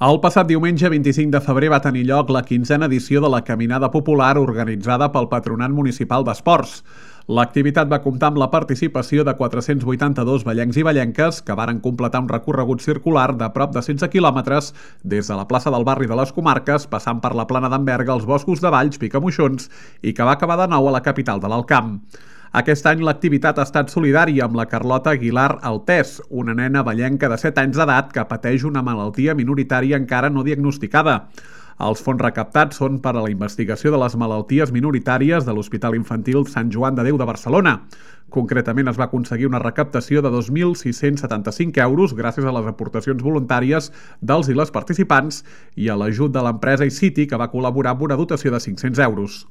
El passat diumenge 25 de febrer va tenir lloc la quinzena edició de la Caminada Popular organitzada pel Patronat Municipal d'Esports. L'activitat va comptar amb la participació de 482 ballencs i ballenques que varen completar un recorregut circular de prop de 16 quilòmetres des de la plaça del barri de les Comarques, passant per la plana d'Enverga, els boscos de Valls, Picamoixons i que va acabar de nou a la capital de l'Alcamp. Aquest any l'activitat ha estat solidària amb la Carlota Aguilar Altés, una nena ballenca de 7 anys d'edat que pateix una malaltia minoritària encara no diagnosticada. Els fons recaptats són per a la investigació de les malalties minoritàries de l'Hospital Infantil Sant Joan de Déu de Barcelona. Concretament es va aconseguir una recaptació de 2.675 euros gràcies a les aportacions voluntàries dels i les participants i a l'ajut de l'empresa iCity que va col·laborar amb una dotació de 500 euros.